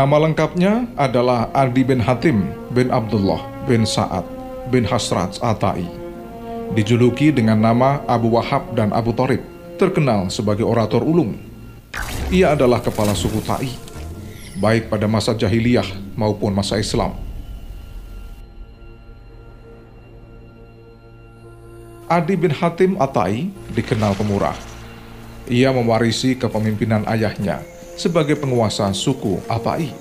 Nama lengkapnya adalah Adi bin Hatim bin Abdullah bin Sa'ad bin Hasrat Atai. Dijuluki dengan nama Abu Wahab dan Abu Torib, terkenal sebagai orator ulung. Ia adalah kepala suku Ta'i, baik pada masa jahiliyah maupun masa Islam. Adi bin Hatim Atai dikenal pemurah. Ia mewarisi kepemimpinan ayahnya sebagai penguasa suku Atai.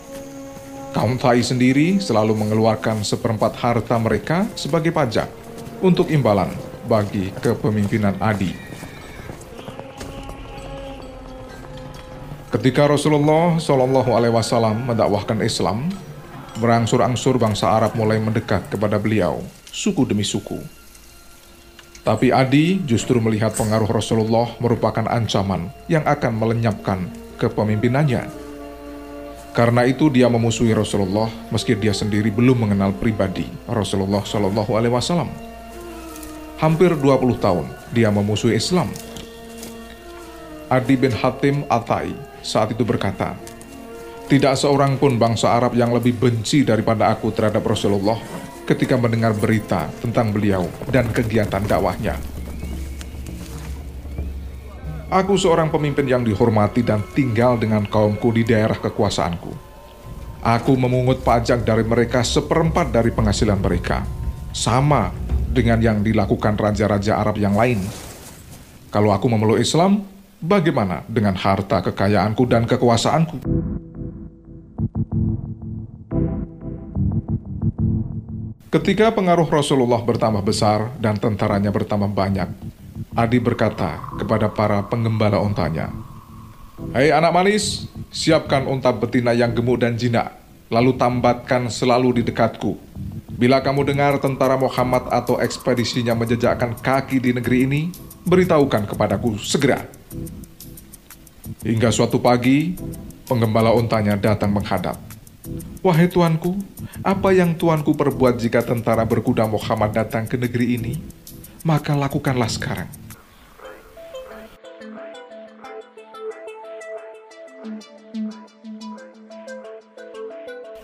Kaum Tai sendiri selalu mengeluarkan seperempat harta mereka sebagai pajak untuk imbalan bagi kepemimpinan Adi. Ketika Rasulullah Shallallahu Alaihi Wasallam mendakwahkan Islam, berangsur-angsur bangsa Arab mulai mendekat kepada beliau, suku demi suku. Tapi Adi justru melihat pengaruh Rasulullah merupakan ancaman yang akan melenyapkan kepemimpinannya. Karena itu dia memusuhi Rasulullah meski dia sendiri belum mengenal pribadi Rasulullah Shallallahu Alaihi Wasallam. Hampir 20 tahun dia memusuhi Islam. Adi bin Hatim Atai saat itu berkata, Tidak seorang pun bangsa Arab yang lebih benci daripada aku terhadap Rasulullah ketika mendengar berita tentang beliau dan kegiatan dakwahnya. Aku seorang pemimpin yang dihormati dan tinggal dengan kaumku di daerah kekuasaanku. Aku memungut pajak dari mereka seperempat dari penghasilan mereka, sama dengan yang dilakukan raja-raja Arab yang lain. Kalau aku memeluk Islam, bagaimana dengan harta kekayaanku dan kekuasaanku? Ketika pengaruh Rasulullah bertambah besar dan tentaranya bertambah banyak, Adi berkata kepada para penggembala untanya, Hei anak manis, siapkan unta betina yang gemuk dan jinak, lalu tambatkan selalu di dekatku. Bila kamu dengar tentara Muhammad atau ekspedisinya menjejakkan kaki di negeri ini, beritahukan kepadaku segera. Hingga suatu pagi, penggembala untanya datang menghadap. Wahai tuanku, apa yang tuanku perbuat jika tentara berkuda Muhammad datang ke negeri ini? Maka lakukanlah sekarang.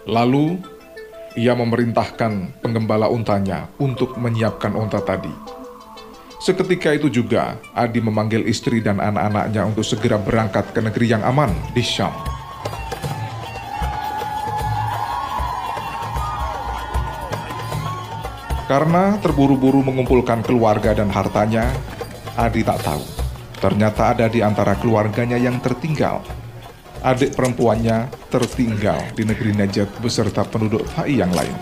Lalu, ia memerintahkan penggembala untanya untuk menyiapkan unta tadi. Seketika itu juga, Adi memanggil istri dan anak-anaknya untuk segera berangkat ke negeri yang aman di Syam. Karena terburu-buru mengumpulkan keluarga dan hartanya, Adi tak tahu. Ternyata ada di antara keluarganya yang tertinggal adik perempuannya tertinggal di negeri Najd beserta penduduk Thai yang lain.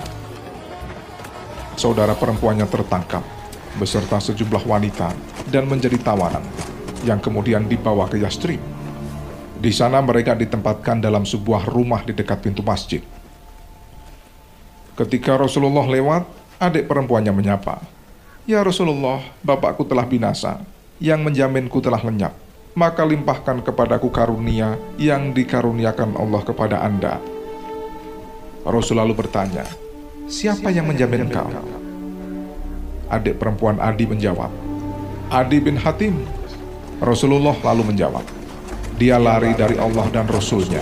Saudara perempuannya tertangkap beserta sejumlah wanita dan menjadi tawanan yang kemudian dibawa ke Yastrib. Di sana mereka ditempatkan dalam sebuah rumah di dekat pintu masjid. Ketika Rasulullah lewat, adik perempuannya menyapa, Ya Rasulullah, bapakku telah binasa, yang menjaminku telah lenyap maka limpahkan kepadaku karunia yang dikaruniakan Allah kepada Anda. Rasul lalu bertanya, siapa yang menjamin engkau? Adik perempuan Adi menjawab, Adi bin Hatim. Rasulullah lalu menjawab, dia lari dari Allah dan Rasulnya.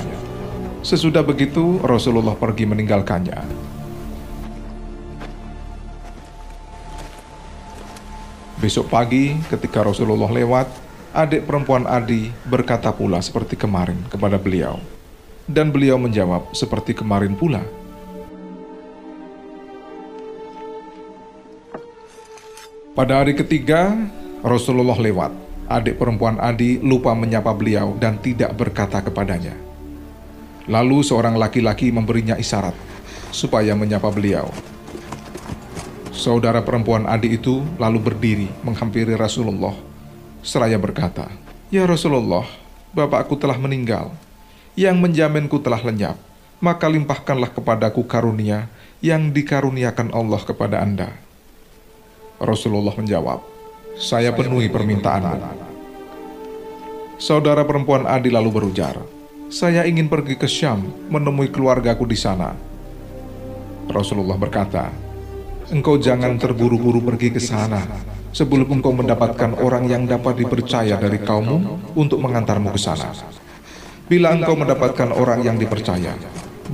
Sesudah begitu, Rasulullah pergi meninggalkannya. Besok pagi, ketika Rasulullah lewat, adik perempuan Adi berkata pula seperti kemarin kepada beliau. Dan beliau menjawab seperti kemarin pula. Pada hari ketiga, Rasulullah lewat. Adik perempuan Adi lupa menyapa beliau dan tidak berkata kepadanya. Lalu seorang laki-laki memberinya isyarat supaya menyapa beliau. Saudara perempuan Adi itu lalu berdiri menghampiri Rasulullah seraya berkata, Ya Rasulullah, bapakku telah meninggal, yang menjaminku telah lenyap, maka limpahkanlah kepadaku karunia yang dikaruniakan Allah kepada anda. Rasulullah menjawab, saya penuhi permintaanmu. Saudara perempuan Adi lalu berujar, saya ingin pergi ke Syam menemui keluargaku di sana. Rasulullah berkata, engkau jangan terburu-buru pergi ke sana sebelum engkau mendapatkan orang yang dapat dipercaya dari kaummu untuk mengantarmu ke sana. Bila engkau mendapatkan orang yang dipercaya,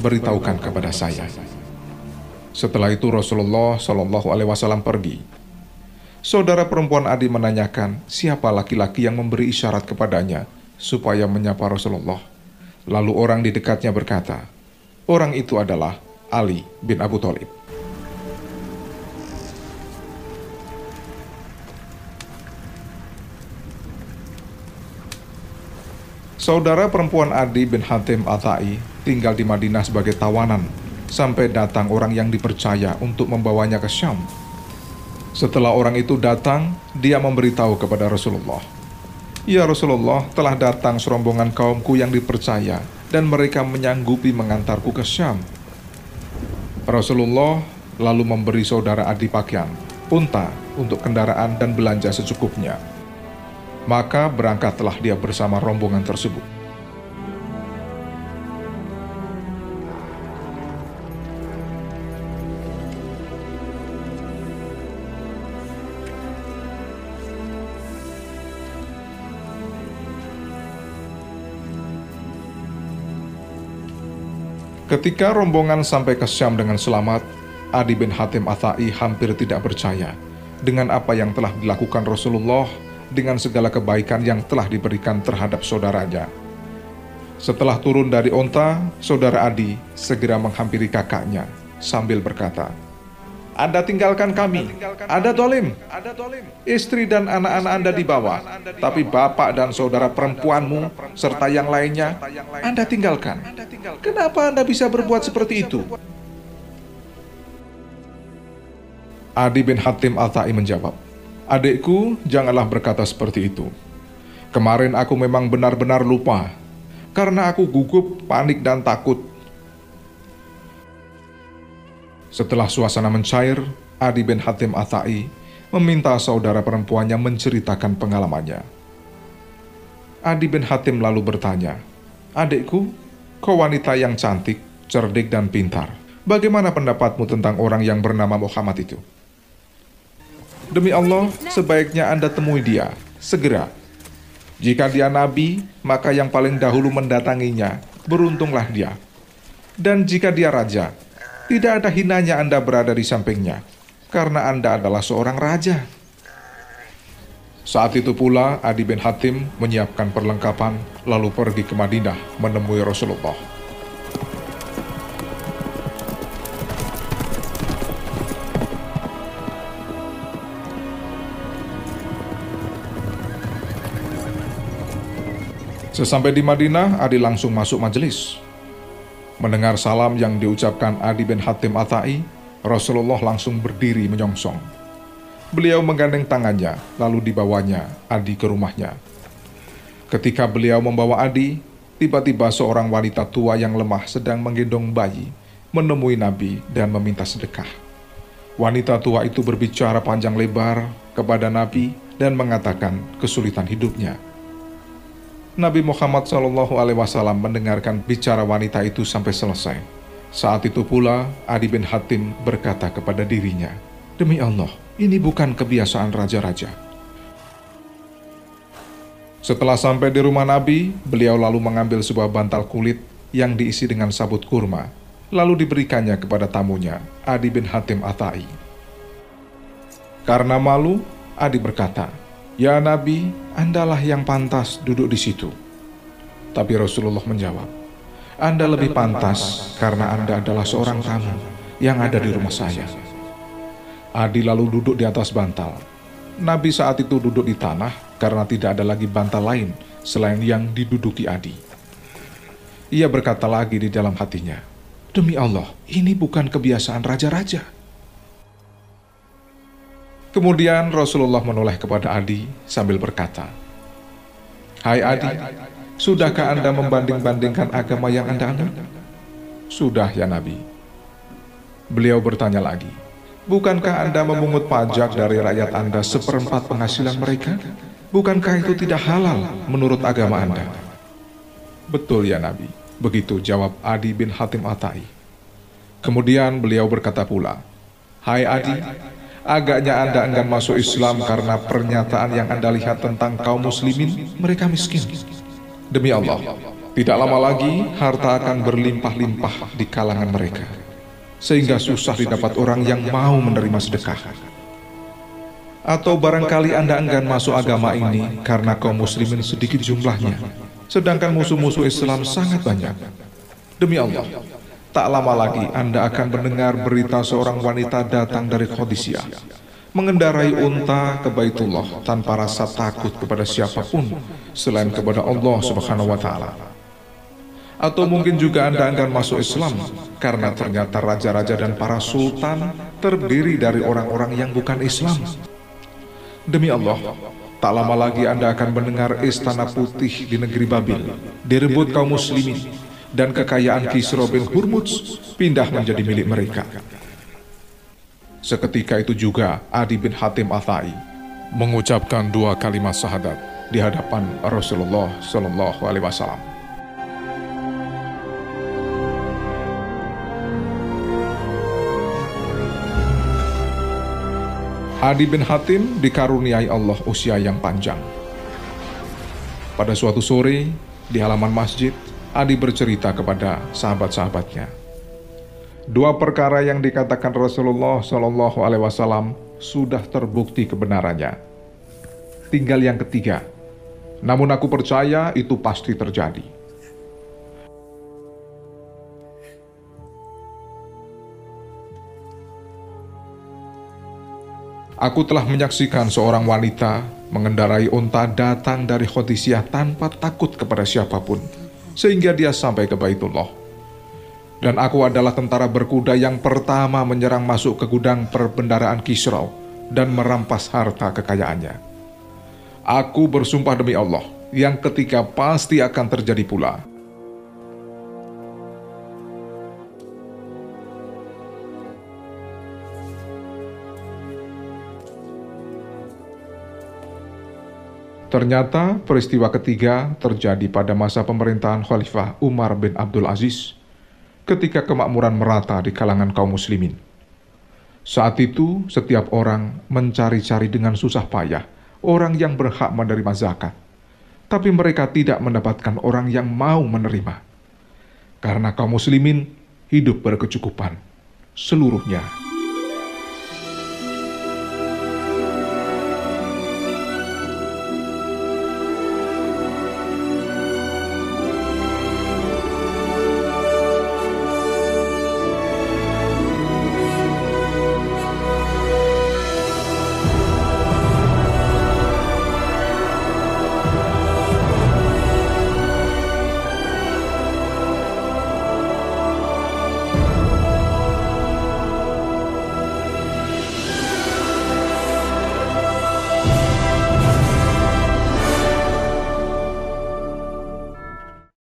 beritahukan kepada saya. Setelah itu Rasulullah Shallallahu Alaihi Wasallam pergi. Saudara perempuan Adi menanyakan siapa laki-laki yang memberi isyarat kepadanya supaya menyapa Rasulullah. Lalu orang di dekatnya berkata, orang itu adalah Ali bin Abu Thalib. Saudara perempuan Adi bin Hatim Atai tinggal di Madinah sebagai tawanan sampai datang orang yang dipercaya untuk membawanya ke Syam. Setelah orang itu datang, dia memberitahu kepada Rasulullah, "Ya Rasulullah, telah datang serombongan kaumku yang dipercaya dan mereka menyanggupi mengantarku ke Syam." Rasulullah lalu memberi saudara Adi pakaian, unta untuk kendaraan dan belanja secukupnya. Maka berangkatlah dia bersama rombongan tersebut. Ketika rombongan sampai ke Syam dengan selamat, Adi bin Hatim Athai hampir tidak percaya dengan apa yang telah dilakukan Rasulullah dengan segala kebaikan yang telah diberikan terhadap saudaranya. Setelah turun dari onta, saudara Adi segera menghampiri kakaknya sambil berkata, anda tinggalkan kami. Ada tolim. Istri dan anak-anak Anda dibawa. Tapi bapak dan saudara perempuanmu serta yang lainnya Anda tinggalkan. Kenapa Anda bisa berbuat seperti itu? Adi bin Hatim Al-Ta'i menjawab, Adikku, janganlah berkata seperti itu. Kemarin aku memang benar-benar lupa, karena aku gugup, panik, dan takut. Setelah suasana mencair, Adi bin Hatim Atai meminta saudara perempuannya menceritakan pengalamannya. Adi bin Hatim lalu bertanya, Adikku, kau wanita yang cantik, cerdik, dan pintar. Bagaimana pendapatmu tentang orang yang bernama Muhammad itu?' Demi Allah, sebaiknya Anda temui dia, segera. Jika dia nabi, maka yang paling dahulu mendatanginya, beruntunglah dia. Dan jika dia raja, tidak ada hinanya Anda berada di sampingnya, karena Anda adalah seorang raja. Saat itu pula Adi bin Hatim menyiapkan perlengkapan, lalu pergi ke Madinah menemui Rasulullah. Sesampai di Madinah, Adi langsung masuk majelis. Mendengar salam yang diucapkan Adi bin Hatim Atai, Rasulullah langsung berdiri menyongsong. Beliau menggandeng tangannya, lalu dibawanya Adi ke rumahnya. Ketika beliau membawa Adi, tiba-tiba seorang wanita tua yang lemah sedang menggendong bayi menemui Nabi dan meminta sedekah. Wanita tua itu berbicara panjang lebar kepada Nabi dan mengatakan kesulitan hidupnya. Nabi Muhammad Shallallahu Alaihi Wasallam mendengarkan bicara wanita itu sampai selesai. Saat itu pula Adi bin Hatim berkata kepada dirinya, Demi Allah, ini bukan kebiasaan raja-raja. Setelah sampai di rumah Nabi, beliau lalu mengambil sebuah bantal kulit yang diisi dengan sabut kurma, lalu diberikannya kepada tamunya, Adi bin Hatim Atai. Karena malu, Adi berkata, Ya Nabi, Andalah yang pantas duduk di situ. Tapi Rasulullah menjawab, Anda lebih pantas karena Anda adalah seorang tamu yang ada di rumah saya. Adi lalu duduk di atas bantal. Nabi saat itu duduk di tanah karena tidak ada lagi bantal lain selain yang diduduki Adi. Ia berkata lagi di dalam hatinya, Demi Allah, ini bukan kebiasaan raja-raja. Kemudian Rasulullah menoleh kepada Adi sambil berkata, Hai Adi, sudahkah Anda membanding-bandingkan agama yang Anda anut? Sudah ya Nabi. Beliau bertanya lagi, Bukankah Anda memungut pajak dari rakyat Anda seperempat penghasilan mereka? Bukankah itu tidak halal menurut agama Anda? Betul ya Nabi, begitu jawab Adi bin Hatim Atai. Kemudian beliau berkata pula, Hai Adi, Agaknya Anda enggan masuk Islam karena pernyataan yang Anda lihat tentang kaum muslimin, mereka miskin. Demi Allah, Tidak lama lagi, harta akan berlimpah-limpah di kalangan mereka, sehingga susah didapat orang yang mau menerima sedekah. Atau barangkali Anda enggan masuk agama ini karena kaum muslimin sedikit jumlahnya, sedangkan musuh-musuh Islam sangat banyak. Demi Allah, tak lama lagi Anda akan mendengar berita seorang wanita datang dari Khadisiyah, mengendarai unta ke Baitullah tanpa rasa takut kepada siapa pun selain kepada Allah Subhanahu wa taala. Atau mungkin juga Anda akan masuk Islam karena ternyata raja-raja dan para sultan terdiri dari orang-orang yang bukan Islam. Demi Allah, tak lama lagi Anda akan mendengar istana putih di negeri Babil direbut kaum muslimin dan kekayaan Kisra bin Hurmuz pindah menjadi milik mereka. Seketika itu juga Adi bin Hatim Athai mengucapkan dua kalimat syahadat di hadapan Rasulullah Shallallahu Alaihi Wasallam. Adi bin Hatim dikaruniai Allah usia yang panjang. Pada suatu sore, di halaman masjid, Adi bercerita kepada sahabat-sahabatnya. Dua perkara yang dikatakan Rasulullah Shallallahu Alaihi Wasallam sudah terbukti kebenarannya. Tinggal yang ketiga, namun aku percaya itu pasti terjadi. Aku telah menyaksikan seorang wanita mengendarai unta datang dari Khadisiyah tanpa takut kepada siapa pun, sehingga dia sampai ke Baitullah. Dan aku adalah tentara berkuda yang pertama menyerang masuk ke gudang perbendaraan Kisra dan merampas harta kekayaannya. Aku bersumpah demi Allah, yang ketiga pasti akan terjadi pula. Ternyata peristiwa ketiga terjadi pada masa pemerintahan Khalifah Umar bin Abdul Aziz ketika kemakmuran merata di kalangan kaum muslimin. Saat itu setiap orang mencari-cari dengan susah payah orang yang berhak menerima zakat. Tapi mereka tidak mendapatkan orang yang mau menerima. Karena kaum muslimin hidup berkecukupan seluruhnya